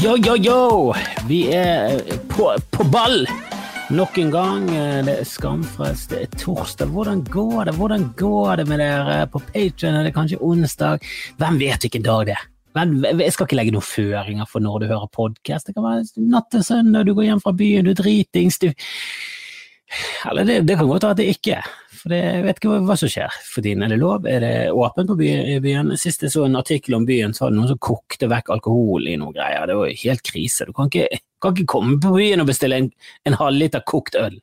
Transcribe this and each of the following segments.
Yo, yo, yo! Vi er på, på ball nok en gang. Det er Skamfrelst, det er torsdag. Hvordan går det Hvordan går det med dere på Patrion? Er kanskje onsdag? Hvem vet hvilken dag det er? Jeg skal ikke legge noen føringer for når du hører podkast. Det kan være natt til søndag, du går hjem fra byen, du er dritings, du Eller det, det kan godt være at det ikke er. For det, jeg vet ikke hva, hva, som skjer for tiden. Er det lov? Er det åpent på byen? Sist jeg så en artikkel om byen, så var det noen som kokte vekk alkohol i noen greier. Det var jo helt krise. Du kan ikke, kan ikke komme på byen og bestille en, en halvliter kokt øl.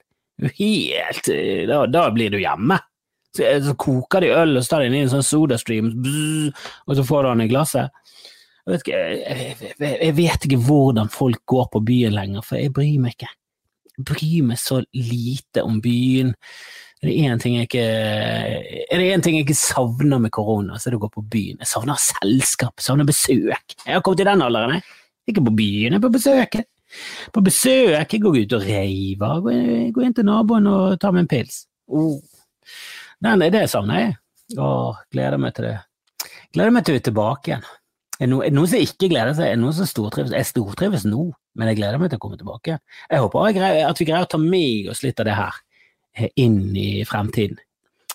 Helt da, da, blir du hjemme. Så, så, koker de øl, og så tar de inn i en sånn sodastream, og så får du den i glasset. Jeg vet, ikke, jeg, jeg vet ikke hvordan folk går på byen lenger, for jeg bryr meg ikke. Jeg bryr meg så lite om byen. Er det én ting, ting, jeg ikke savner med korona, så er det å gå på byen. Jeg savner selskap, savner besøk. Jeg har kommet i den alderen, jeg. Ikke på byen, jeg er på besøk. På besøk, jeg går ut og reiver. Går inn til naboen og tar meg en pils. Oh. Den, det savner jeg. Åh, gleder meg til det. Gleder meg til å være tilbake igjen. Er det noen som ikke gleder seg? Er det noen som stortrives? Jeg stortrives nå, men jeg gleder meg til å komme tilbake. Jeg håper at vi greier å ta med oss litt av det her inn i fremtiden.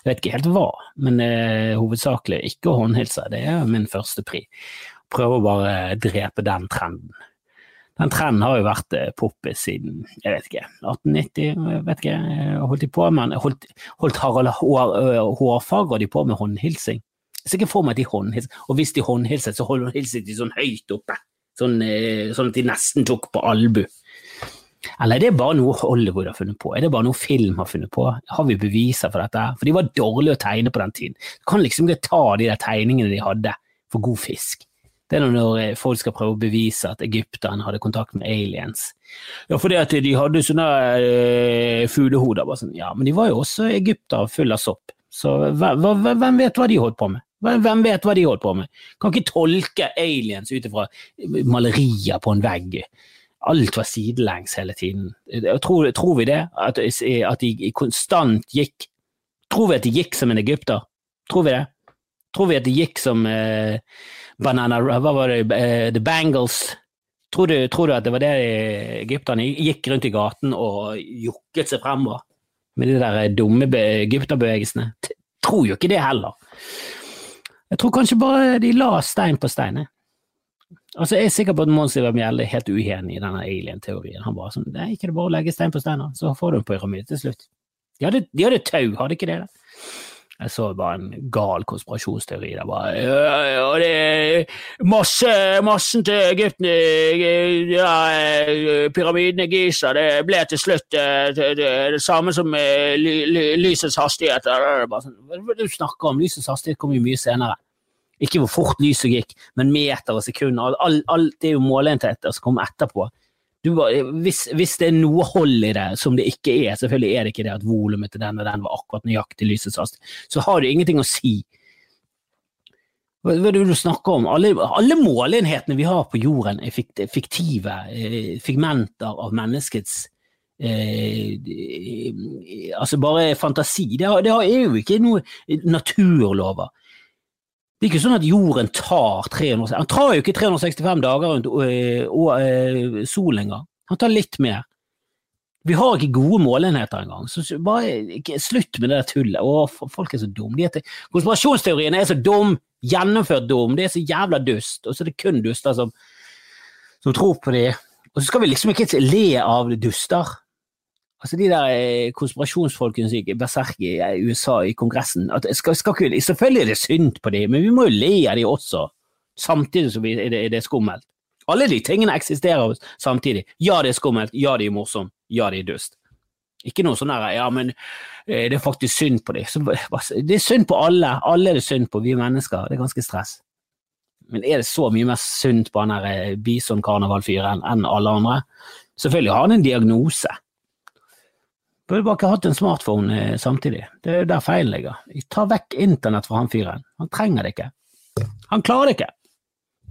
Jeg vet ikke helt hva, men eh, hovedsakelig ikke å håndhilse. Det er min første pri. Prøve å bare drepe den trenden. Den trenden har jo vært eh, poppis siden jeg vet ikke, 1890, jeg vet ikke, holdt de på med holdt, holdt Harald Hår, Hårfagre de på med håndhilsing? Jeg ser ikke for meg at de og hvis de håndhilset, så håndhilset de sånn høyt oppe, sånn, sånn at de nesten tok på albu. Eller er det bare noe Hollywood har funnet på? Er det bare noe film har funnet på? Har vi beviser for dette? For de var dårlige å tegne på den tiden. Du kan liksom ikke ta de der tegningene de hadde for god fisk. Det er når eh, folk skal prøve å bevise at egypterne hadde kontakt med aliens. Ja, fordi at de hadde sånne øh, fuglehoder. Sånn. Ja, men de var jo også egyptere full av sopp. Så hvem vet hva de holdt på med? Hvem vet hva de holdt på med? Kan ikke tolke aliens ut ifra malerier på en vegg alt var sidelengs hele tiden. Tror, tror vi det? At, at, de konstant gikk Tror vi at de gikk som en egypter? Tror vi det? Tror vi at de gikk som eh, Banana Hva var det? Eh, the Bangles? Tror du, tror du, at det var det egypterne gikk rundt i gaten og jukket seg fremover? Med de der dumme egypterbevegelsene? Tror jo ikke det heller. Jeg tror kanskje bare de la stein på stein. Altså, Jeg er sikker på at Mons Ivar Mjelde er helt uenig i denne alien-teorien. Han bare sånn Nei, ikke det bare å legge stein på stein, så får du en pyramide til slutt. De hadde, de hadde tau, hadde ikke det? Jeg så bare en gal konspirasjonsteori der bare Ja, ja det er masse, massen til Egypten ja, Pyramiden i Giza, det ble til slutt det, det, det samme som lysets hastighet. Sånn, hva du snakker om? Lysets hastighet kommer jo mye senere. Ikke hvor fort lyset gikk, men meter og sekunder. Alt, all, er jo måleenheter som kommer etterpå. Du, hvis, hvis, det er noe hold i det som det ikke er, selvfølgelig er det ikke det at volumet til den og den var akkurat nøyaktig lysets hastighet, så har det ingenting å si. Hva, er det du snakker om? Alle, alle måleenhetene vi har på jorden er fiktive eh, figmenter av menneskets eh, altså bare fantasi. Det, har, det er jo ikke noe naturlover. Det er ikke sånn at jorden tar 300, Han tar jo ikke 365 dager rundt øh, solen engang. Han tar litt mer. Vi har ikke gode måleenheter engang. Så bare slutt med det der tullet. Å, folk er så dumme. Konspirasjonsteoriene er så dum, gjennomført dum. Det er så jævla dust. Og så er det kun duster som, som tror på det. Og så skal vi liksom ikke le av duster. Altså De der eh, konspirasjonsfolkene som gikk berserk i USA, i Kongressen skal, skal ikke, Selvfølgelig er det synd på dem, men vi må jo le av dem også, samtidig som er det, er det skummelt. Alle de tingene eksisterer samtidig. Ja, det er skummelt, ja, det er morsomt, ja, det er dust. Ikke noe sånn der ja, men eh, det er faktisk synd på dem. Det er synd på alle, alle er det synd på, vi er mennesker, det er ganske stress. Men er det så mye mer synd på han eh, bison-karnevalfyren enn alle andre? Selvfølgelig har han en diagnose. Burde bare ikke hatt en smartphone eh, samtidig. Det er der feilen ligger. Ta vekk internett fra han fyren. Han trenger det ikke. Han klarer det ikke.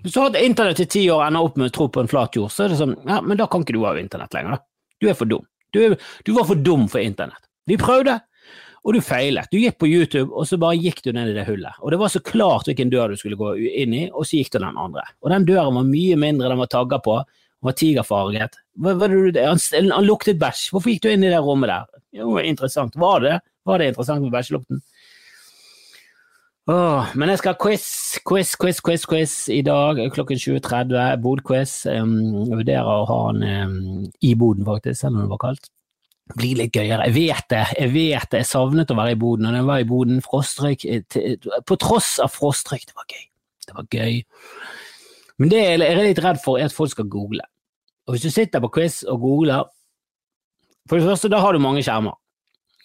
Hvis du har hatt internett i ti år og ender opp med å tro på en flat jord, så er det sånn, ja, men da kan ikke du ha internett lenger, da. Du er for dum. Du, er, du var for dum for internett. Vi prøvde, og du feilet. Du gikk på YouTube, og så bare gikk du ned i det hullet. Og det var så klart hvilken dør du skulle gå inn i, og så gikk du den andre. Og den døren var mye mindre, den var tagga på, var tigerfarget. Hva, hva, han, han luktet bæsj. Hvorfor gikk du inn i det rommet der? Jo, interessant. Var det? Var det interessant med bæsjelukten? Åh, men jeg skal ha quiz, quiz, quiz, quiz, quiz i dag klokken 20.30. Bodquiz. Jeg vurderer å ha den i boden, faktisk, selv om det var kaldt. Det blir litt gøyere. Jeg vet det, jeg vet det. Jeg savnet å være i boden, og jeg var i boden. Frostrøyk På tross av frostrøyk, det var gøy. Det var gøy. Men det jeg er litt redd for, er at folk skal google. Og hvis du sitter på quiz og googler For det første, da har du mange skjermer.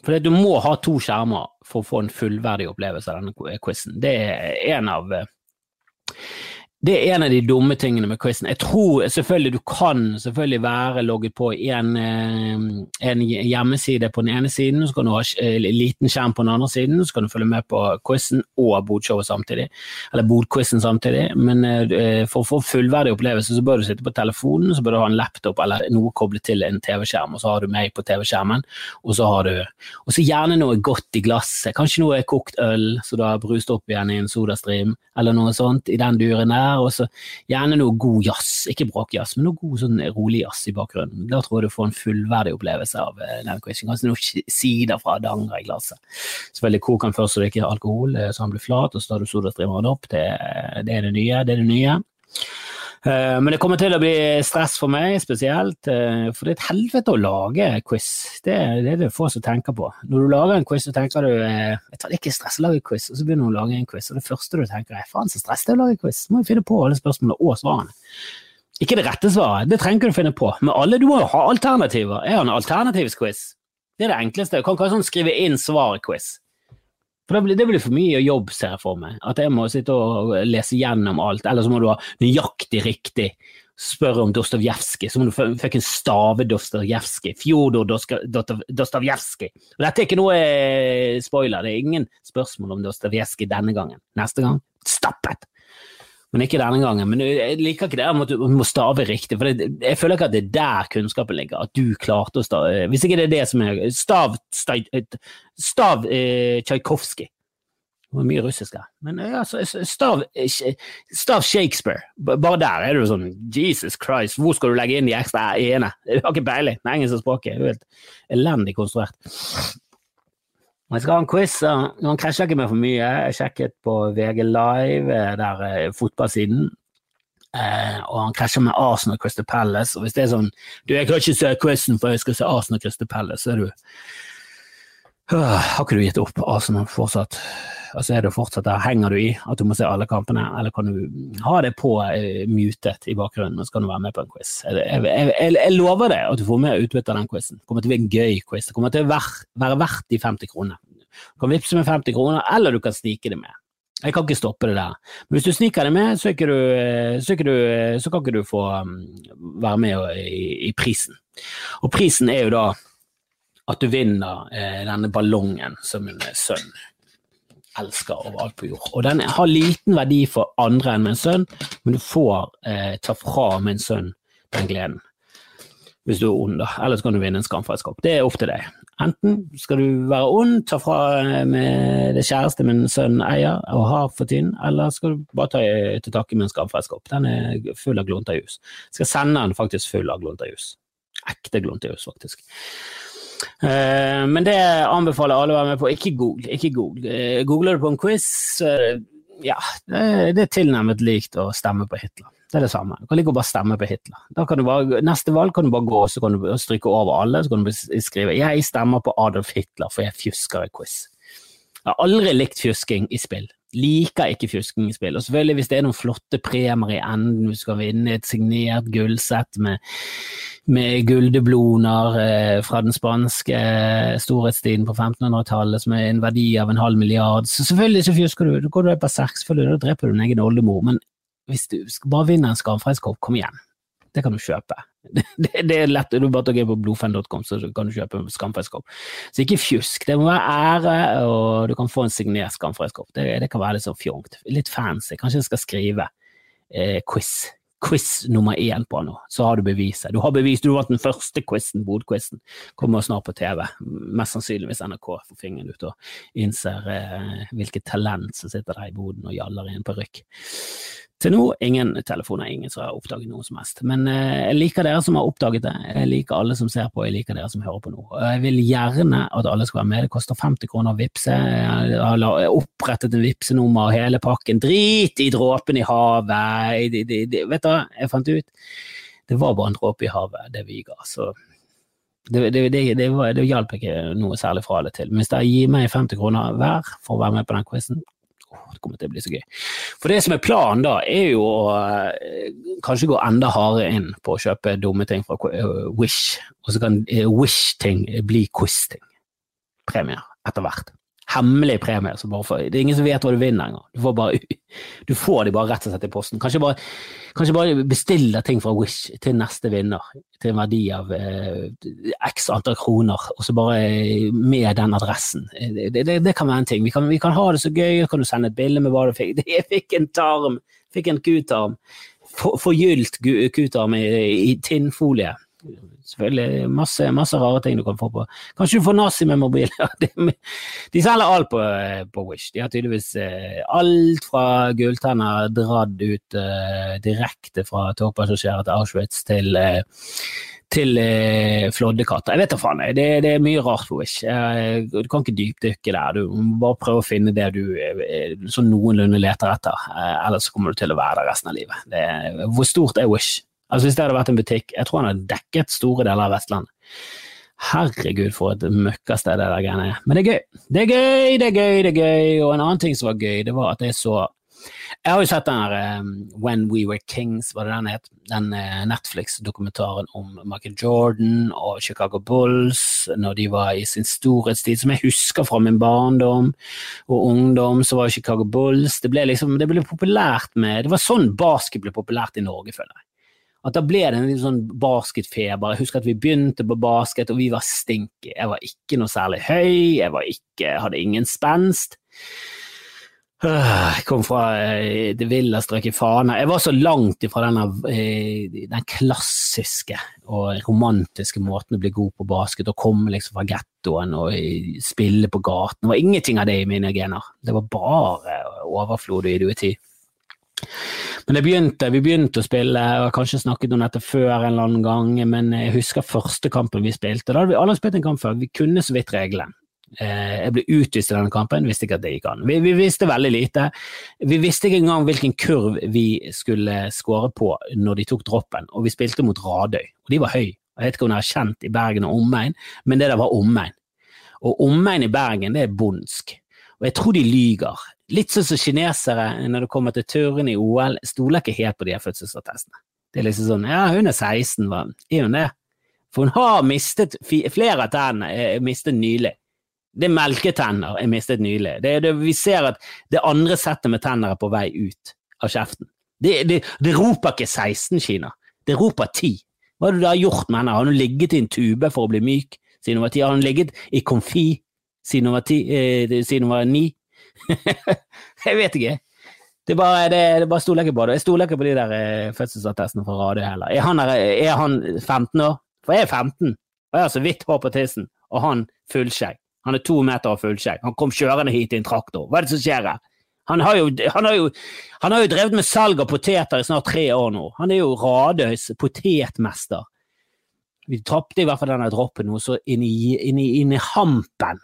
For du må ha to skjermer for å få en fullverdig opplevelse av denne quizen. Det er en av eh, det er en av de dumme tingene med quizen. Jeg tror selvfølgelig du kan selvfølgelig være logget på en, eh, en hjemmeside på den ene siden, så kan du ha eh, liten skjerm på den andre siden, så kan du følge med på quizen og bodshowet samtidig. Eller bodquizen samtidig. Men eh, for å få fullverdig opplevelse så bør du sitte på telefonen, så bør du ha en laptop eller noe koblet til en TV-skjerm, og så har du meg på TV-skjermen, og så har du og så gjerne noe godt i glasset. Kanskje noe kokt øl, så du har brust opp igjen i en sodastream, eller noe sånt i den duren der der, og så gjerne noe god jazz. Ikke bråkjazz, men noe god sånn rolig jazz i bakgrunnen. Da tror jeg du får en fullverdig opplevelse av den quizen. Kanskje noen sider fra Hardanger i glasset. Selvfølgelig kok den først så det ikke er alkohol, eh, så han blir flat, og så tar du sodastrimeren opp. Det, det er det nye. Det er det nye. Eh, men det kommer til å bli stress for meg spesielt, eh, for det er et helvete å lage quiz. Det, det er det få som tenker på. Når du lager en quiz, så tenker du eh, jeg tar ikke stress å lage quiz, og så begynner du å lage en quiz, og det første du tenker er faen så stress det er å lage quiz, så må jo finne på alle spørsmålene og svarene. Ikke det rette svaret, det trenger du finne på, men alle, du må jo ha alternativer. Jeg har en alternativsquiz. Det er det enkleste. Du kan ikke sånn skrive inn svar-quiz. For det blir, det blir, for mye jobb, ser jeg for meg. At jeg må sitte og lese gjennom alt. Eller så må du ha nøyaktig riktig. Spørre om Dostojevskij, så må du fuckings stave Dostojevskij. Fjodor Dostojevskij. Og dette er ikke noe eh, spoiler, det er ingen spørsmål om Dostojevskij denne gangen. Neste gang stappet! Men ikke denne gangen. Men jeg liker ikke det at du må stave riktig, for jeg føler ikke at det er der kunnskapen ligger. At du klarte å stave Hvis ikke det er det som er Stav Stav eh, Tsjajkovskij. Det var mye russisk her. Men ja, stav, stav, Shakespeare. Bare der er du sånn Jesus Christ, hvor skal du legge inn de ekstra e-ene? Du har ikke peiling. Det er engelsk språket. er jo helt elendig konstruert. Jeg skal ha en quiz. Han krasjer ikke med for mye. Jeg sjekket på VG Live, eh, der er fotballsiden. Eh, og han krasjer med Arsenal og Crystal Palace. Og hvis det er sånn Du, jeg kan ikke se quizen, for jeg skal se Arsenal og Crystal Palace, så er du Har ikke du gitt opp Arsenal fortsatt? Altså er det fortsatt der, Henger du i at du må se alle kampene, eller kan du ha det på uh, mutet i bakgrunnen, og så kan du være med på en quiz? Jeg, jeg, jeg, jeg lover deg at du får med utbytte av den quizen. Det kommer til å bli en gøy quiz. Det kommer til å være, være verdt de 50 kronene. Du kan vippse med 50 kroner, eller du kan snike det med. Jeg kan ikke stoppe det der. Men hvis du sniker det med, så, du, så, du, så kan ikke du få um, være med i, i, prisen. Og prisen er jo da at du vinner eh, denne ballongen som min sønn elsker overalt på jord. Og den har liten verdi for andre enn min sønn, men du får eh, ta fra min sønn den gleden. Hvis du er ond, da. Eller så kan du vinne en skamfellesskap. Det er opp til deg. Enten skal du være ond, ta fra eh, med det kjæreste min sønn eier og har for tiden, eller skal du bare ta til takke med en skamfellesskap. Den er full av glunterjus. Skal sende den faktisk full av glunterjus. Ekte glunterjus, faktisk. Uh, men det anbefaler alle å være med på. Ikke google. Ikke google. Uh, googler du på en quiz, ja, det, er tilnærmet likt å stemme på Hitler. Det er det samme. Du kan like å bare stemme på Hitler. Bare, neste valg kan du bare gå så kan du stryke over alle. Så kan du skrive 'Jeg stemmer på Adolf Hitler, for jeg fjusker i quiz'. Jeg har aldri likt fjusking i spill. Liker ikke fjuskingspill. Og selvfølgelig hvis det er noen flotte premier i enden, du skal vinne et signert gullsett med med guldebloner eh, fra den spanske eh, storhetstiden på 1500-tallet som er en verdi av en halv milliard. Så selvfølgelig så fjusker du. Da går du på berserk, selvfølgelig, da dreper du din egen oldemor. Men hvis du bare vinne en skamfreskopp, kom igjen. Det kan du kjøpe. Det, det er lett, du bare går på blodfan.com, så kan du kjøpe en. Så ikke fjusk. Det må være ære, og du kan få en signert skamfredskopp. Det, det kan være litt sånn fjongt. Litt fancy. Kanskje jeg skal skrive eh, quiz quiz nummer én på nå, så har du beviset. Du har bevist, du vant den første quizen, Bodquizen. Kommer snart på TV. Mest sannsynlig hvis NRK får fingeren ut og innser eh, hvilket talent som sitter der i boden og gjaller i en parykk. Til nå ingen telefoner, ingen som har oppdaget noe som helst. Men eh, jeg liker dere som har oppdaget det, jeg liker alle som ser på, jeg liker dere som hører på nå. Jeg vil gjerne at alle skal være med, det koster 50 kroner å vippse. Jeg har opprettet en vippsenummer hele pakken. Drit i dråpen i havet! De, de, de, vet du hva, jeg fant ut det var bare en dråpe i havet, det vi ga. Så det, det, det, det, var, det hjalp ikke noe særlig fra alle til. Men hvis dere gir meg 50 kroner hver for å være med på den quizen, det kommer til å bli så gøy. For det som er planen da, er jo å uh, kanskje gå enda hardere inn på å kjøpe dumme ting fra uh, Wish, og så kan uh, Wish-ting bli quiz-ting. Premier etter hvert hemmelige premie. For, det er ingen som vet hva du vinner engang. Du du får de bare rett og slett i posten. Kanskje bare, kanskje bare bestille ting fra Wish til neste vinner, til en verdi av eh, x antall kroner, og så bare med den adressen. Det, det, det kan være en ting. Vi kan, vi kan, ha det så gøy, kan du sende et bilde med hva du fikk. Jeg fikk en tarm, fikk en kutarm. Forgylt kutarm i, i tinnfolie selvfølgelig masse, masse, rare ting du kan få på. Kanskje du får nazi med mobil. de selger alt på, på, Wish. De har tydeligvis eh, alt fra gulltenner dratt ut uh, direkte fra togpassasjerer til Auschwitz til uh, til eh, floddekatter. Jeg vet da faen, det, det, er mye rart på Wish. Eh, du kan ikke dypdykke der, du må bare prøve å finne det du eh, sånn noenlunde leter etter. Eh, ellers kommer du til å være der resten av livet. Det, hvor stort er Wish? Altså Hvis det hadde vært en butikk, jeg tror han hadde dekket store deler av Vestlandet. Herregud, for et møkkasted det der greiene er. Men det er gøy. Det er gøy, det er gøy, det er gøy. Og en annen ting som var gøy, det var at jeg så Jeg har jo sett den der um, When We Were Kings, var det den het? Den uh, Netflix-dokumentaren om Michael Jordan og Chicago Bulls når de var i sin storhetstid, som jeg husker fra min barndom og ungdom, så var Chicago Bulls Det ble liksom, det ble populært med Det var sånn basket ble populært i Norge, føler jeg at da ble det en litt sånn basketfeber. Jeg husker at vi begynte på basket, og vi var stinky. Jeg var ikke noe særlig høy, jeg ikke, hadde ingen spenst. Jeg kom fra eh, det ville strøk i Fana. Jeg var så langt ifra denne, eh, den klassiske og romantiske måten å bli god på basket, og komme liksom fra gettoen og eh, spille på gaten. Det var ingenting av det i mine gener. Det var bare overflod og idioti. Men begynte, vi begynte å spille, jeg har kanskje snakket om dette før en eller annen gang, men jeg husker første kampen vi spilte. Da hadde vi alle spilt en kamp før, vi kunne så vidt reglene. Eh, jeg ble utvist i denne kampen, visste ikke at det gikk an. Vi, vi, visste veldig lite. Vi visste ikke engang hvilken kurv vi skulle skåre på når de tok droppen, og vi spilte mot Radøy, og de var høy. Jeg vet ikke om dere har kjent i Bergen og omegn, men det der var omegn. Og omegn i Bergen, det er bondsk. Og jeg tror de lyger. Litt sånn som kinesere når det kommer til turn i OL, stoler ikke helt på de fødselsattestene. Det er liksom sånn ja, hun er 16, hva? Er hun det? For hun har mistet flere av tennene, er mistet nylig. Det er melketenner er mistet nylig. Det, det, vi ser at det andre settet med tenner er på vei ut av kjeften. Det, det, det roper ikke 16, Kina. Det roper 10. Hva har du da gjort med henne? Har hun ligget i en tube for å bli myk siden hun var 10? Har hun ligget i konfi siden hun var, 9? eh, siden hun var ni. jeg vet ikke. Det er bare, det, det bare stoler ikke på det. Jeg stoler ikke på de der eh, fødselsattestene fra radio heller. Er han, er han 15 år? For jeg er 15, og jeg har så vidt hår på tissen, og han fullskjegg. Han er to meter og fullskjegg. Han kom kjørende hit i en traktor. Hva er det som skjer her? Han har, jo, han, har jo, han har jo drevet med salg av poteter i snart tre år nå. Han er jo Radøys potetmester. Vi tapte i hvert fall denne droppen noe så inn i, inn inn i hampen.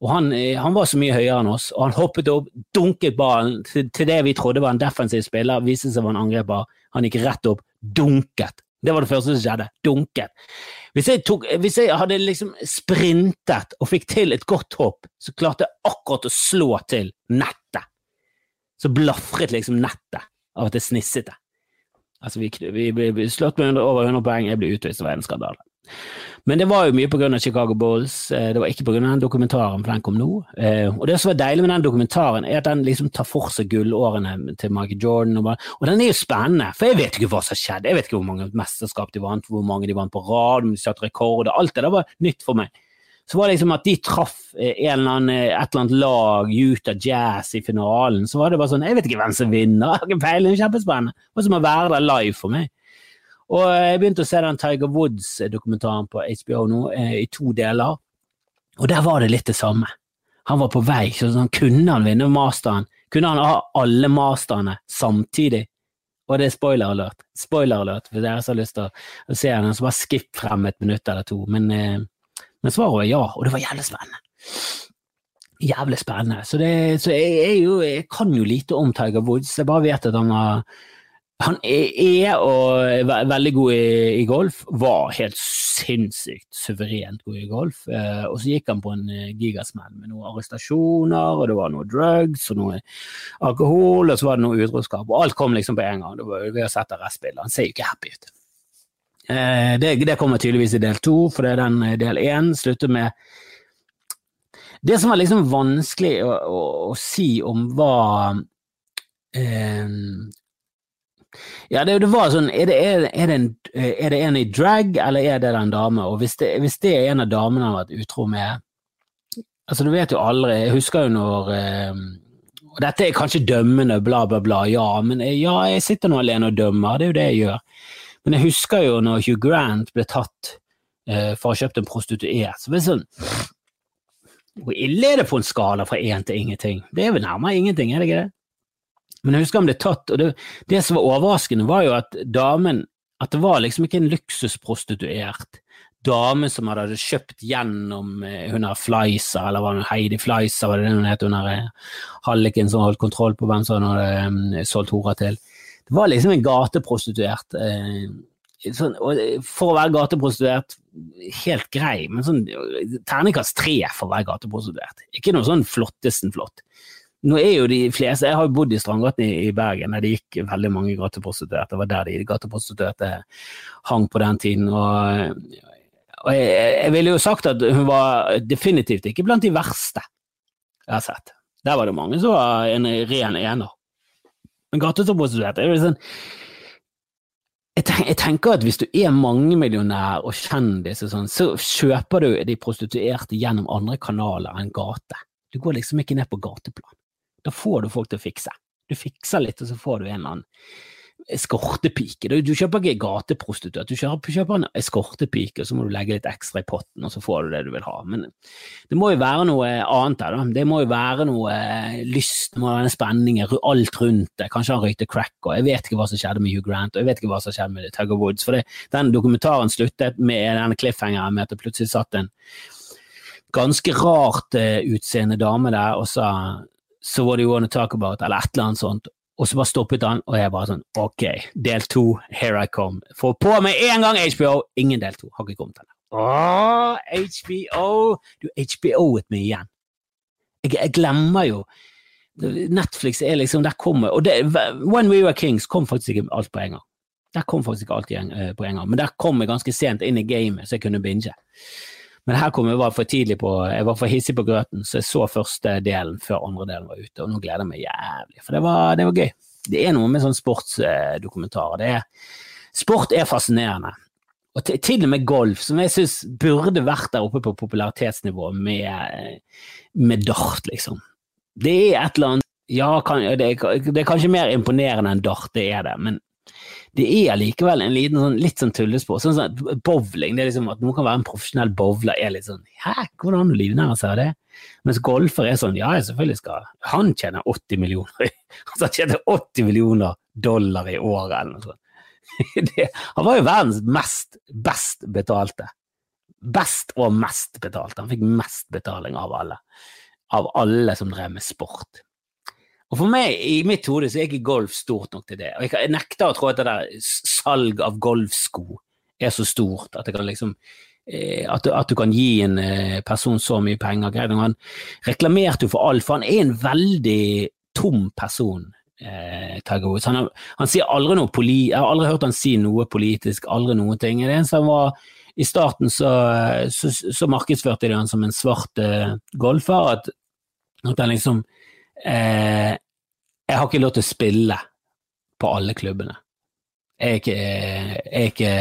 Og han, eh, han, var så mye høyere enn oss, og han hoppet opp, dunket ballen til, til det vi trodde var en defensiv spiller, viste seg å være en angriper. Han gikk rett opp, dunket. Det var det første som skjedde. Dunket. Hvis jeg, tok, hvis jeg, hadde liksom sprintet og fikk til et godt hopp, så klarte jeg akkurat å slå til nettet. Så blafret liksom nettet av at det snisset det. Altså, vi, vi ble slått med over 100 poeng, jeg ble utvist, det var en skandale. Men det var jo mye pga. Chicago Bulls, eh, det var ikke pga. den dokumentaren, for den kom nå. Eh, og det som var deilig med den dokumentaren, er at den liksom tar for seg gullårene til Michael Jordan. Og, og den er jo spennende, for jeg vet ikke hva som skjedde. Jeg vet ikke hvor mange mesterskap de vant, hvor mange de vant på rad, om de satte rekorder. Alt det der var nytt for meg. Så var det liksom at de traff en eller annen, et eller annet lag, Utah Jazz, i finalen. Så var det bare sånn Jeg vet ikke hvem som vinner, jeg har ikke peiling, kjempespennende. Det var som å være der live for meg. Og jeg begynte å se den Tiger Woods-dokumentaren på HBO nå, i to deler, og der var det litt det samme. Han var på vei, så sånn, kunne han vinne masteren? Kunne han ha alle masterne samtidig? Og det er spoiler alert. Spoiler alert for dere som har lyst til å se den, så bare skipp frem et minutt eller to. Men, eh, men svaret var ja, og det var jævlig spennende. Jævlig spennende. Så, det, så jeg, jeg, jo, jeg, kan jo lite om Tiger Woods. Jeg bare vet at han var han er og veldig god i, i, golf, var helt sinnssykt suverent god i golf. Eh, og så gikk han på en eh, gigasmell med noen arrestasjoner, og det var noe drugs og noe alkohol, og så var det noe utroskap. Og alt kom liksom på en gang. Det var, vi har sett arrestbildet. Han ser jo ikke happy ut. Eh, det, det, kommer tydeligvis i del to, for det er den eh, del én slutter med Det som var liksom vanskelig å, å, å si om hva eh, ja, det, det, var sånn er det, er, er, det en, er det, en, i drag, eller er det en dame? Og hvis det, hvis det er en av damene han har vært utro med Altså, du vet jo aldri Jeg husker jo når eh, Og dette er kanskje dømmende, bla, bla, bla, ja, men ja, jeg sitter nå alene og dømmer, det er jo det jeg gjør. Men jeg husker jo når Hugh Grant ble tatt eh, for å ha kjøpt en prostituert, så det sånn Hvor ille er det på en skala fra én til ingenting? Det er vel nærmere ingenting, er det ikke det? Men jeg husker han ble tatt, og det, det, som var overraskende, var jo at damen At det var liksom ikke en luksusprostituert dame som hadde kjøpt gjennom eh, hun der Fleiser, eller var det Heidi Fleiser, var det det hun het, hun der eh, halliken som holdt kontroll på hvem som hadde um, solgt hora til. Det var liksom en gateprostituert. Eh, sånn, for å være gateprostituert, helt grei, men sånn terningkast tre for å være gateprostituert. Ikke noe sånn flottesten flott. Nå er jo de fleste, Jeg har jo bodd i Strandgaten i, i, Bergen, der det gikk veldig mange gateprostituerte. Det var der de gateprostituerte hang på den tiden. og, og jeg, jeg, ville jo sagt at hun var definitivt ikke blant de verste jeg har sett. Der var det mange som var en ren ener. Men gateprostituerte er jo sånn jeg, tenker at hvis du er mangemillionær og kjendis, og sånn, så kjøper du de prostituerte gjennom andre kanaler enn gate. Du går liksom ikke ned på gateplan. Da får du folk til å fikse. Du fikser litt, og så får du en eller annen eskortepike. Du, kjøper ikke gateprostituert, du kjøper, en eskortepike, og så må du legge litt ekstra i potten, og så får du det du vil ha. Men det må jo være noe annet der, da. Det må jo være noe eh, lyst, det må være en spenning, alt rundt det. Kanskje han røykte crack, og jeg vet ikke hva som skjedde med Hugh Grant, og jeg vet ikke hva som skjedde med Tugger Woods, for det, den dokumentaren sluttet med denne cliffhangeren med at det plutselig satt en ganske rart uh, utseende dame der og sa så what do you want to talk about, eller et eller annet sånt. Og så bare stoppet han, og jeg bare sånn ok, del to, here I come. Få på med en gang HBO! Ingen del to, har ikke kommet ennå. Åh, HBO! Du HBO-et meg igjen. Jeg, jeg, glemmer jo Netflix er liksom Der kommer Og det, When We Were Kings kom faktisk ikke alt på en gang. Der kom faktisk ikke alt eh, på en gang, men der kom jeg ganske sent inn i gamet, så jeg kunne binge. Men her kom jeg var for tidlig på, jeg var for hissig på grøten, så jeg så første delen før andre delen var ute, og nå gleder jeg meg jævlig, for det var, det var gøy. Det er noe med sånn sportsdokumentarer. sport er fascinerende. Og til, og med golf, som jeg syns burde vært der oppe på popularitetsnivå med, med dart, liksom. Det er et eller annet Ja, kan, det, er, det er kanskje mer imponerende enn dart, det er det, men det er likevel en liten sånn, litt sånn tullesport. Sånn, sånn, bowling, det er liksom at noen kan være en profesjonell bowler, er litt sånn Hæ, hvordan livnærer seg av det? Mens golfer er sånn Ja, selvfølgelig skal Han tjener 80 millioner han tjener 80 millioner dollar i året, eller noe sånt. Det, han var jo verdens mest best betalte. Best og mest betalte. Han fikk mest betaling av alle. Av alle som drev med sport. Og for meg, i mitt hode, så er ikke golf stort nok til det. Og jeg, nekter å tro at det der salg av golfsko er så stort at det kan liksom eh, at, du, at, du kan gi en eh, person så mye penger. Han reklamerte jo for alt, for han er en veldig tom person. Eh, han, han, sier aldri noe poli Jeg har aldri hørt han si noe politisk, aldri noen ting. Det eneste han var I starten så, så, så markedsførte de han som en svart eh, golfer, at, at han liksom eh, Jeg har ikke lov til å spille på alle klubbene. Jeg er ikke, jeg er ikke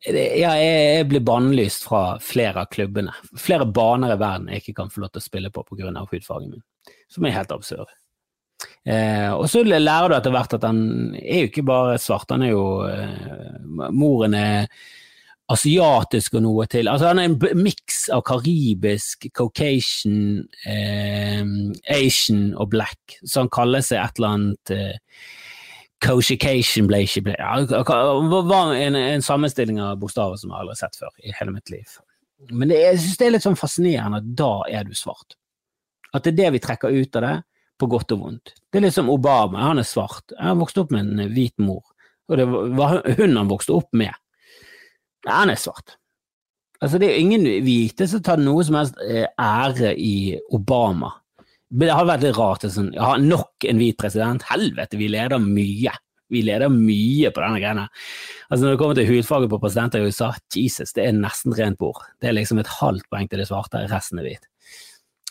ja, jeg blir bannlyst fra flere av klubbene. Flere baner i verden jeg ikke kan få lov til å spille på pga. hudfargen min, som er helt absurd. Eh, og så lærer du etter hvert at han er jo ikke bare svart, han er jo eh, Moren er asiatisk og noe til. Altså Han er en miks av karibisk, caucasian, eh, asian og black, så han kaller seg et eller annet eh, Cauchication ble ikke ble. Det var en, en sammenstilling av bokstaver som jeg aldri har sett før i hele mitt liv. Men det, jeg synes det er litt sånn fascinerende at da er du svart. At det er det vi trekker ut av det, på godt og vondt. Det er litt som Obama, han er svart. Han vokste opp med en hvit mor, og det var hun han vokste opp med. Nei, han er svart. Altså, det er ingen hvite som tar noe som helst eh, ære i Obama. Det har vært litt rart. Sånn, ja, nok en hvit president. Helvete, vi leder mye. Vi leder mye på denne greia. Altså, når det kommer til hudfarge på presidenter i USA, Jesus, det er nesten rent bord. Det er liksom et halvt poeng til det svarte, resten er hvit.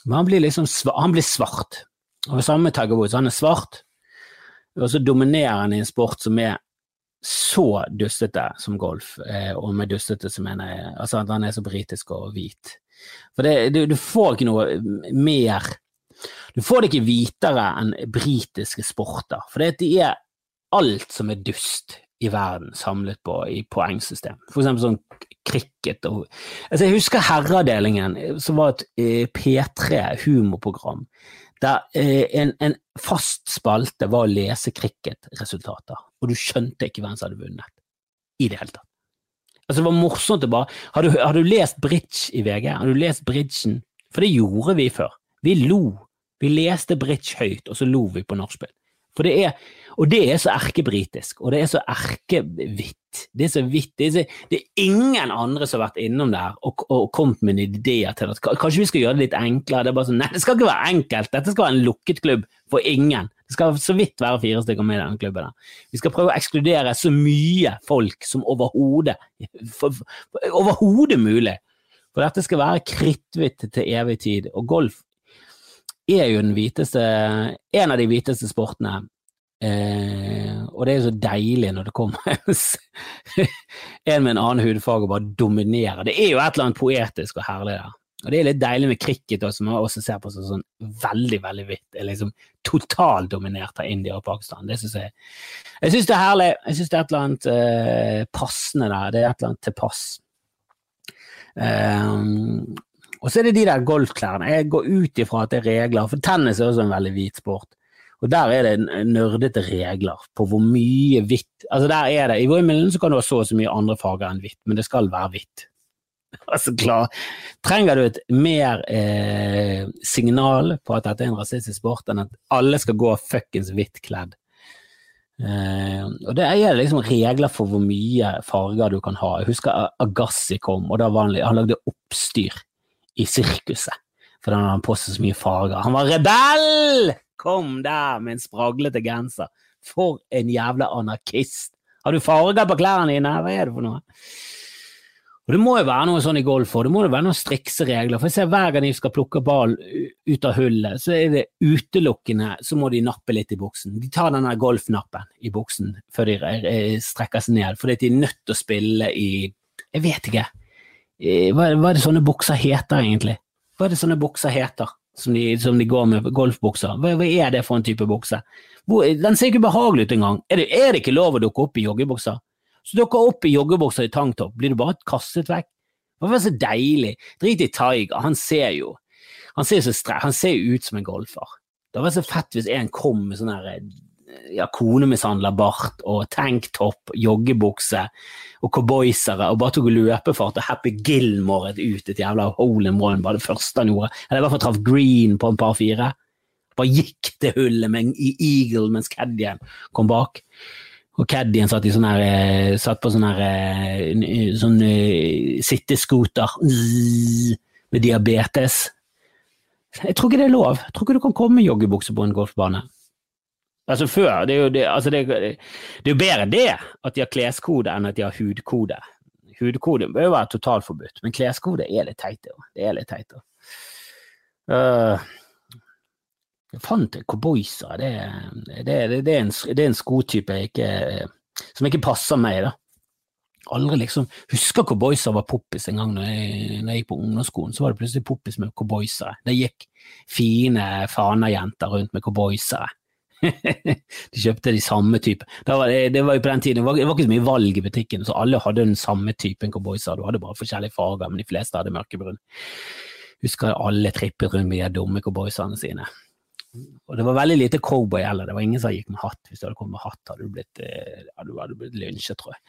Men han blir liksom han blir svart. Og det samme med Tiger Woods. Han er svart, og så dominerer han i en sport som er så dustete som golf, eh, og med dustete så mener jeg altså at han er så britisk og hvit. For det, du, du, får ikke noe mer Du får det ikke hvitere enn britiske sporter, for det er alt som er dust i verden samlet på i poengsystem. For eksempel sånn cricket og altså Jeg husker Herreavdelingen, som var et eh, P3 humorprogram der eh, en, en, fast spalte var å lese cricketresultater, og du skjønte ikke hvem som hadde vunnet. I det hele tatt. Altså, det var morsomt å bare Har du, har du lest bridge i VG? Har du lest bridgen? For det gjorde vi før. Vi lo. Vi leste bridge høyt, og så lo vi på nachspiel. For det er, og det er så erkebritisk, og det er så erkehvitt. Det er så hvitt. Det, det, er ingen andre som har vært innom der og, og kommet med ideer til at kanskje vi skal gjøre det litt enklere. Det er bare sånn, nei, det skal ikke være enkelt. Dette skal være en lukket klubb for ingen. Det skal så vidt være fire stykker med i denne klubben. Vi skal prøve å ekskludere så mye folk som overhodet overhodet mulig. For dette skal være kritthvitt til evig tid. Og golf er jo den hviteste, en av de hviteste sportene. Eh, og det er jo så deilig når det kommer en med en annen hudfarge og bare dominerer. Det er jo et eller annet poetisk og herlig der. Og det er litt deilig med cricket, også, som man også ser på som sånn veldig, veldig hvitt. Liksom totaldominert av India og Pakistan. Det synes jeg Jeg syns det er herlig. Jeg syns det er et eller annet eh, passende der. Det er et eller annet til pass. Um, og så er det de der golfklærne. Jeg går ut ifra at det er regler, for tennis er også en veldig hvit sport. Og der er det nerdete regler på hvor mye hvitt Altså der er det, I Wimbledon så kan du ha så og så mye andre farger enn hvitt, men det skal være hvitt. Altså klar, Trenger du et mer eh, signal på at dette er en rasistisk sport, enn at alle skal gå fuckings hvitt kledd? Eh, og det er liksom regler for hvor mye farger du kan ha. Jeg husker Agassi kom, og da var han, han lagde oppstyr i sirkuset. For han hadde på seg så mye farger. Han var rebell! Kom der med en spraglete genser. For en jævla anarkist. Har du farger på klærne dine? Hva er det for noe? Og Det må jo være noe sånn i golf, og det må jo være noen strikse regler. For jeg ser Hver gang de skal plukke ball ut av hullet, så er det utelukkende så må de nappe litt i buksen. De tar denne golfnappen i buksen før de strekker seg ned, fordi de er nødt til å spille i Jeg vet ikke. Eh, hva, hva er det sånne bukser heter, egentlig? Hva er det sånne bukser heter, som de, som de går med golfbukser? Hva, hva, er det for en type bukse? Den ser ikke behagelig ut engang. Er det, er det ikke lov å dukke opp i joggebukser? Så dukker opp i joggebukser i tanktopp, blir du bare kastet vekk? Det var så deilig. Drit i Tiger, han ser jo han ser, jo ut som en golfer. Det var så fett hvis en kom med sånn her konemishandla bart og tanktopp, joggebukse og cowboysere og bare tok løpefart og Happy Gilmore ut et jævla hole in one, bare det første han gjorde. Eller i hvert fall traff green på en par fire. Bare gikk til hullet med en eagle mens Caddien kom bak. Og Caddien satt, i sånn her, eh, satt på sånne, her eh, sånn uh, sittescooter med diabetes. Jeg tror ikke det er lov. Jeg tror ikke du kan komme med joggebukse på en golfbane. Altså før, det er, jo, det, altså det, det er jo bedre det at de har kleskode enn at de har hudkode. Hudkode bør jo være totalforbudt, men kleskode er litt teit. Det er litt teit. Uh, jeg fant cowboyser. Det, er en, en skotype som ikke passer meg. da. Aldri liksom Husker cowboyser var poppis en gang når jeg, når jeg gikk på ungdomsskolen. Så var det plutselig poppis med cowboysere. Det gikk fine Fana-jenter rundt med cowboysere. De kjøpte de samme type. Det var, det var jo på den tiden, det var, det var, ikke så mye valg i butikken, så alle hadde den samme typen cowboyser. Du hadde bare forskjellige farger, men de fleste hadde mørkebrun. Husker alle trippet rundt med de dumme cowboysene sine. Og det var veldig lite cowboy heller, det var ingen som gikk med hatt. Hvis du hadde kommet med hatt, hadde du blitt, eh, hadde blitt lynsjet, tror jeg.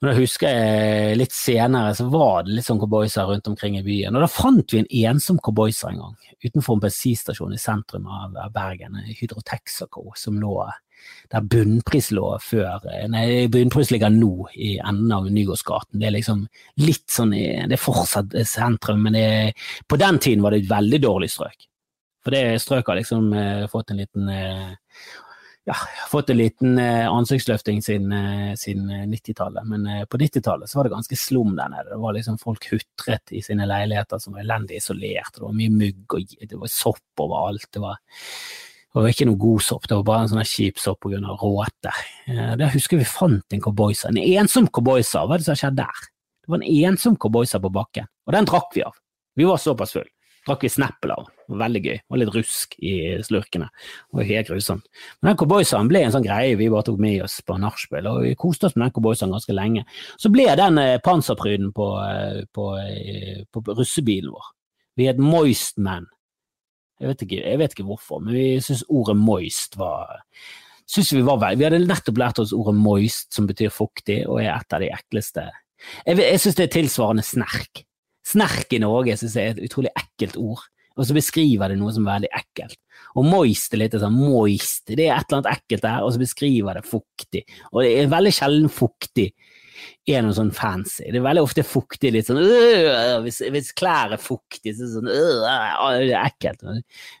Men da husker jeg litt senere så var det litt sånn cowboyser rundt omkring i byen. Og da fant vi en ensom cowboyser en gang, utenfor en bensinstasjon i sentrum av Bergen, Hydro Texaco, som lå der bunnpris lå før Nei, bunnpris ligger nå i enden av Nygårdsgaten. Det er liksom litt sånn Det er fortsatt sentrum, men det, på den tiden var det et veldig dårlig strøk. For det strøket har liksom eh, fått en liten eh, ja, fått en liten eh, ansiktsløfting siden, eh, siden 90-tallet. Eh, Men på 90-tallet var det ganske slum der nede. Det var liksom Folk hutret i sine leiligheter som var elendig isolert. Det var mye mugg og det var sopp overalt. Det var, det var ikke noe god sopp, det var bare en sånn kjip sopp pga. råte. Der husker vi fant en cowboyser. En ensom cowboyser, hva er det som skjedde der? Det var en ensom cowboyser på bakken, og den drakk vi av. Vi var såpass full drakk vi Snapple av. Veldig gøy. Og litt rusk i slurkene. Det var helt grusomt. Men den cowboysaen ble en sånn greie vi bare tok med oss på nachspiel, og vi koste oss med den cowboysaen ganske lenge. Så ble den eh, panserpryden på, eh, på, eh, på, på russebilen vår. Vi het Moist Man. Jeg vet, ikke, jeg vet ikke hvorfor, men vi syntes ordet moist var vi, vi hadde nettopp lært oss ordet moist, som betyr fuktig, og er et av de ekleste Jeg, jeg syns det er tilsvarende snerk. Snerk i Norge synes jeg er et utrolig ekkelt ord, og så beskriver det noe som er veldig ekkelt. Og moist er litt sånn moist, det er et eller annet ekkelt der, og så beskriver det fuktig. Og det er veldig sjelden fuktig er noe sånn fancy. Det er veldig ofte fuktig, litt sånn øh, hvis, hvis, klær er fuktige, så er det sånn øh, det er ekkelt.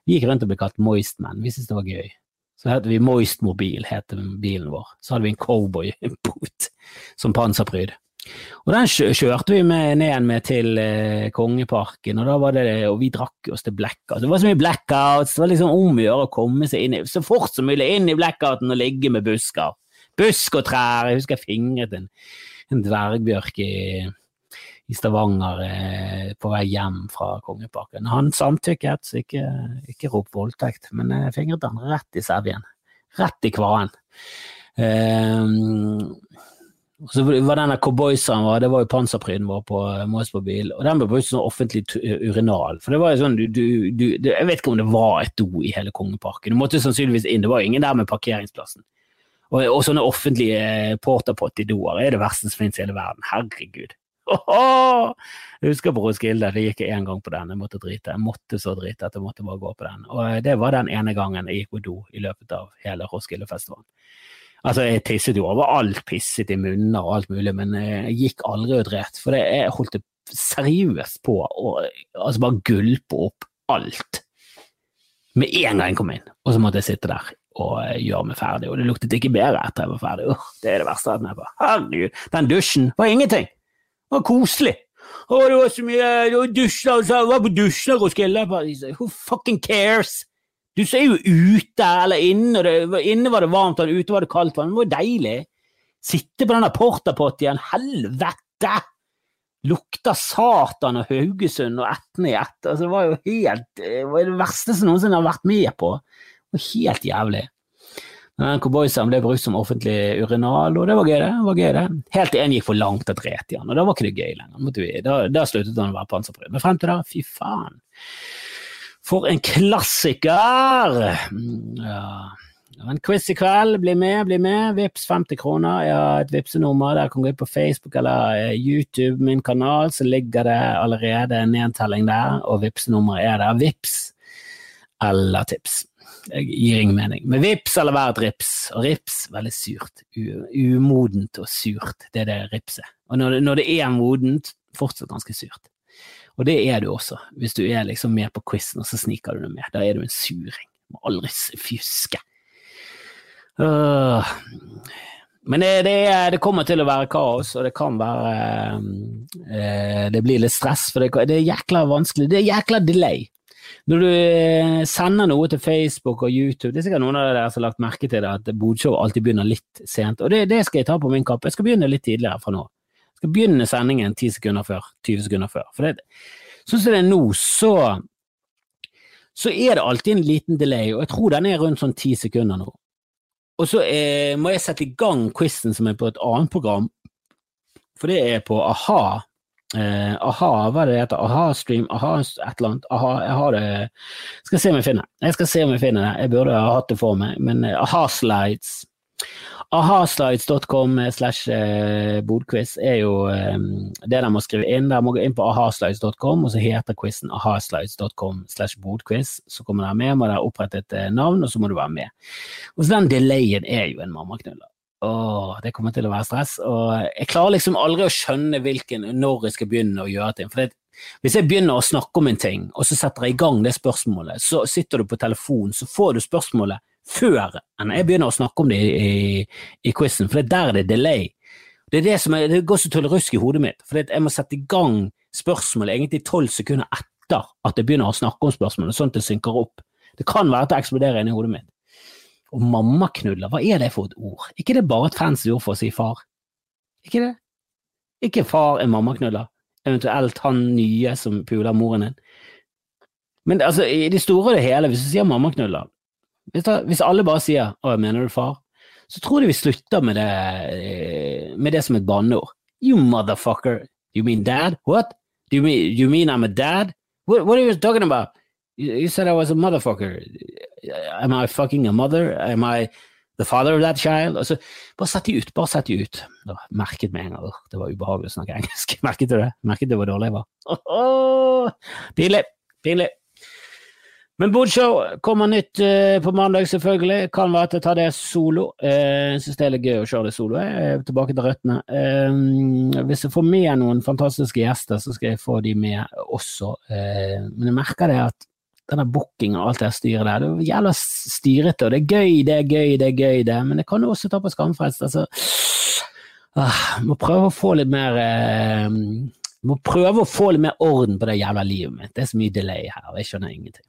Vi gikk rundt og ble kalt Moist Moistman, vi syntes det var gøy. Så heter vi Moist Mobil, heter bilen vår. Så hadde vi en cowboyboot som panserpryd. Og den kjørte vi med, ned med til eh, Kongeparken, og da var det, og vi drakk oss til blackout. Det var så mye blackouts, det var liksom om å gjøre å komme seg inn i, så fort som mulig inn i blackouten og ligge med busker. Busk og trær. Jeg husker jeg fingret en, en dvergbjørk i, i Stavanger eh, på vei hjem fra Kongeparken. Han samtykket, så ikke, ikke rop voldtekt, men jeg fingret han rett i sevjen. Rett i kvaen. Um, så var denne cowboyseren var, det var jo panserpryden vår på uh, Måsbobil, og den ble brukt som offentlig urinal. For det var jo sånn, du, du, du, Jeg vet ikke om det var et do i hele Kongeparken. Du måtte sannsynligvis inn, det var ingen der med parkeringsplassen. Og, og sånne offentlige eh, portapotty-doer er det verste som finnes i hele verden. Herregud. Oho! Jeg husker på Roskilde, det gikk jeg én gang på den. Jeg måtte drite. Jeg måtte så drite at jeg måtte bare gå på den. Og eh, det var den ene gangen jeg gikk på do i løpet av hele Roskildefestivalen. Altså, jeg tisset jo over alt, pisset i munner og alt mulig, men jeg gikk aldri og dret. For jeg holdt det seriøst på å altså bare gulpe opp alt med en gang jeg kom inn. Og så måtte jeg sitte der og gjøre meg ferdig, og det luktet ikke bedre etter jeg var ferdig. Uh, det er det verste. Herregud, den dusjen var ingenting. Det var koselig. Å, det var så mye det var dusjer, altså. Jeg var på dusjen og skille. Who fucking cares? Du er jo ute eller inne, og det, inne var det varmt og ute var det kaldt. Det var deilig. Sitte på denne portapottien, helvete! Lukta Satan og Haugesund og Etne i ett. Altså, det var jo helt det, var det verste som noensinne har vært med på. Det var helt jævlig. Men Cowboysen ble brukt som offentlig urinal, og det var gøy, det. var gøy det. Helt til en gikk for langt og dret i han, og da var ikke det gøy lenger. Da, da sluttet han å være panserpryd. Men frem til da, fy faen. For en klassiker! Ja. En quiz i kveld. Bli med, bli med. Vips 50 kroner. Jeg har et vipsenummer. Der kan gå inn på Facebook eller eh, YouTube, min kanal, så ligger det allerede en nedtelling der. Og vipsenummeret er der. Vips eller tips. Jeg gir ingen mening. Men vips eller et rips. Og rips, veldig surt. umodent og surt. Det er det ripset. Og når det, når det er modent, fortsatt ganske surt. Og det er du også, hvis du er liksom med på quizen og så sniker du deg med. Da er du en suring. Må aldri fjuske. Men det, det, det, kommer til å være kaos, og det kan være uh, Det blir litt stress, for det, det, er jækla vanskelig. Det er jækla delay. Når du uh, sender noe til Facebook og YouTube, det er sikkert noen av dere som har lagt merke til det, at Bodshow alltid begynner litt sent, og det, det skal jeg ta på min kappe. Jeg skal begynne litt tidligere fra nå. Skal begynne sendingen ti sekunder før, 20 sekunder før. For det, sånn som det er nå, så så er det alltid en liten delay, og jeg tror den er rundt sånn ti sekunder nå. Og så eh, må jeg sette i gang quizen som er på et annet program, for det er på a-ha. Eh, aha, hva er det det heter? Aha-stream, aha et eller annet. Aha, jeg har det Skal se om jeg finner Jeg skal se om jeg finner det. Jeg burde ha hatt det for meg, men eh, aha-slides ahaslides.com slash eh, bodquiz er jo eh, det de må skrive inn. Der må gå inn på ahaslides.com, og så heter quizen ahaslides.com slash bodquiz. Så kommer dere med, må dere opprette et eh, navn, og så må du være med. Og så Den delayen er jo en mammaknuller. Åh, det kommer til å være stress. Og jeg klarer liksom aldri å skjønne hvilken, når jeg skal begynne å gjøre ting. For det, hvis jeg begynner å snakke om en ting, og så setter jeg i gang det spørsmålet, så sitter du på telefon, så får du spørsmålet før enn jeg begynner å snakke om det i, i, i quizen, for det der er det delay. Det, er det, som er, det går så tullerusk i hodet mitt, for jeg må sette i gang spørsmålet egentlig tolv sekunder etter at jeg begynner å snakke om spørsmålet, sånn at det synker opp. Det kan være at det eksploderer inni hodet mitt. Og mammaknuller, hva er det for et ord? Ikke det bare et fancy ord for å si far? Ikke det? Ikke far er mammaknuller, eventuelt han nye som puler moren din. Men altså, i det store og det hele, hvis du sier mammaknuller, hvis, da, hvis alle bare sier 'Å, mener du far?' så tror de vi slutter med det, eh, med det som et banneord. You motherfucker. You mean dad? What? You mean, you mean I'm a dad? What, what are you talking about? You, you said I was a motherfucker. Am I fucking a mother? Am I the father of that child? Altså, bare sett de ut. Bare sett de ut. Da, merket med en gang. Det var ubehagelig å snakke engelsk. Merket du det? Merket du hvor dårlig jeg var? Oh, oh. Pinlig. Pinlig. Men Bodshow kommer nytt uh, på mandag, selvfølgelig. Kan være at jeg tar det solo. Uh, syns det er litt gøy å kjøre det solo. Jeg er tilbake til røttene. Uh, hvis jeg får med noen fantastiske gjester, så skal jeg få de med også. Uh, men jeg merker det at denne bookingen og alt det styret der, det er jævla styrete, og det er gøy, det er gøy, det er gøy, det, men det kan jo også ta på skamfrelst. Altså, uh, må prøve å få litt mer må prøve å få litt mer orden på det jævla livet mitt. Det er så mye delay her, og jeg skjønner ingenting.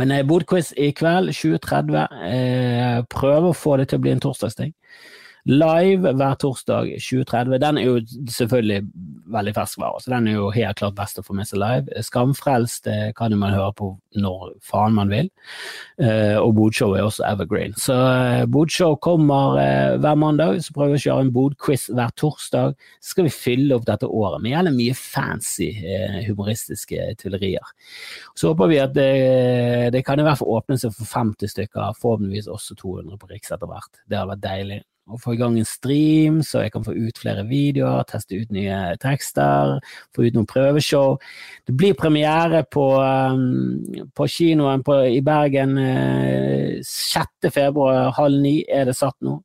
Men eh, bodquiz i kveld 2030. Eh, prøve å få det til å bli en torsdagsting live hver torsdag 2030. Den er jo selvfølgelig veldig ferskvare, så den er jo helt klart best å få med seg live. Skamfrelst det kan jo man høre på når faen man vil, uh, og Bodshow er også evergreen. Så uh, Bodshow kommer hver mandag, så prøver vi å kjøre en bodquiz hver torsdag. Så skal vi fylle opp dette året med gjerne mye fancy humoristiske tullerier. Så håper vi at det, det kan i hvert fall åpne seg for 50 stykker, forhåpentligvis også 200 på Riks etter hvert. Det har vært deilig å få i gang en stream, så jeg kan få ut flere videoer, teste ut nye tekster, få ut noen prøveshow. Det blir premiere på, um, på kinoen på, i Bergen uh, 6. februar, halv ni er det satt nå.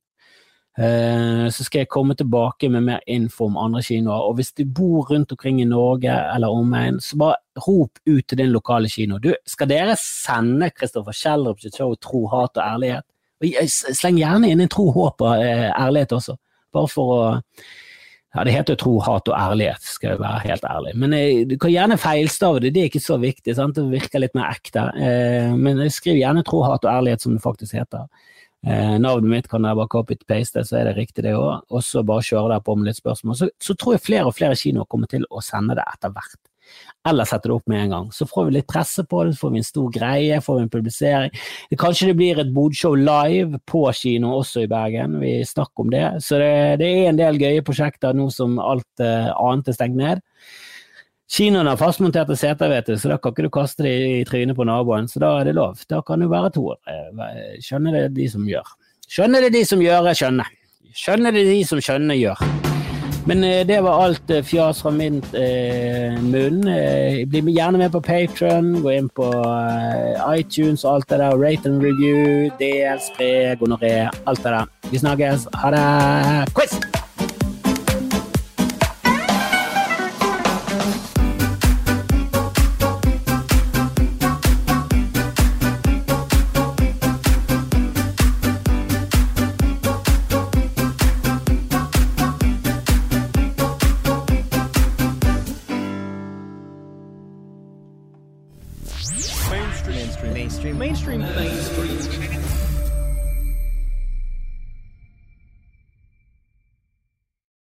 Uh, så skal jeg komme tilbake med mer info om andre kinoer. Og hvis du bor rundt omkring i Norge eller omegn, så bare rop ut til din lokale kino. Du, skal dere sende Kristoffer Kjellrup sitt show Tro, hat og ærlighet? Sleng gjerne inn en tro, håp og eh, ærlighet også, bare for å ja, Det heter jo tro, hat og ærlighet, skal jeg være helt ærlig. Men jeg, du kan gjerne feilstave det, det er ikke så viktig. Sant? Det virker litt mer ekte. Eh, men skriv gjerne tro, hat og ærlighet, som det faktisk heter. Eh, navnet mitt kan dere bare copy-paste, så er det riktig det òg. Og så bare kjøre der på med litt spørsmål. Så, så tror jeg flere og flere kinoer kommer til å sende det etter hvert eller sette det opp med en gang. Så får vi litt presse på det, får vi en stor greie, får vi en publisering. Kanskje det blir et bodshow live på kino også i Bergen, vi snakker om det. Så det, det er en del gøye prosjekter nå som alt uh, annet er stengt ned. Kinoen har fastmonterte seter, vet du, så da kan ikke du kaste det i trynet på naboen. Så da er det lov. Da kan det være to. Eh, skjønner det de som gjør. Skjønner det de som gjør, jeg skjønner. Skjønner det de som skjønner, gjør. Men eh, det var alt eh, fjas fra min eh, munn. Bli gjerne med på Patron. Gå inn på iTunes og alt det der. Rate and review, del, spre, gonoré. Alt det der. Vi snakkes. Ha det. Quiz!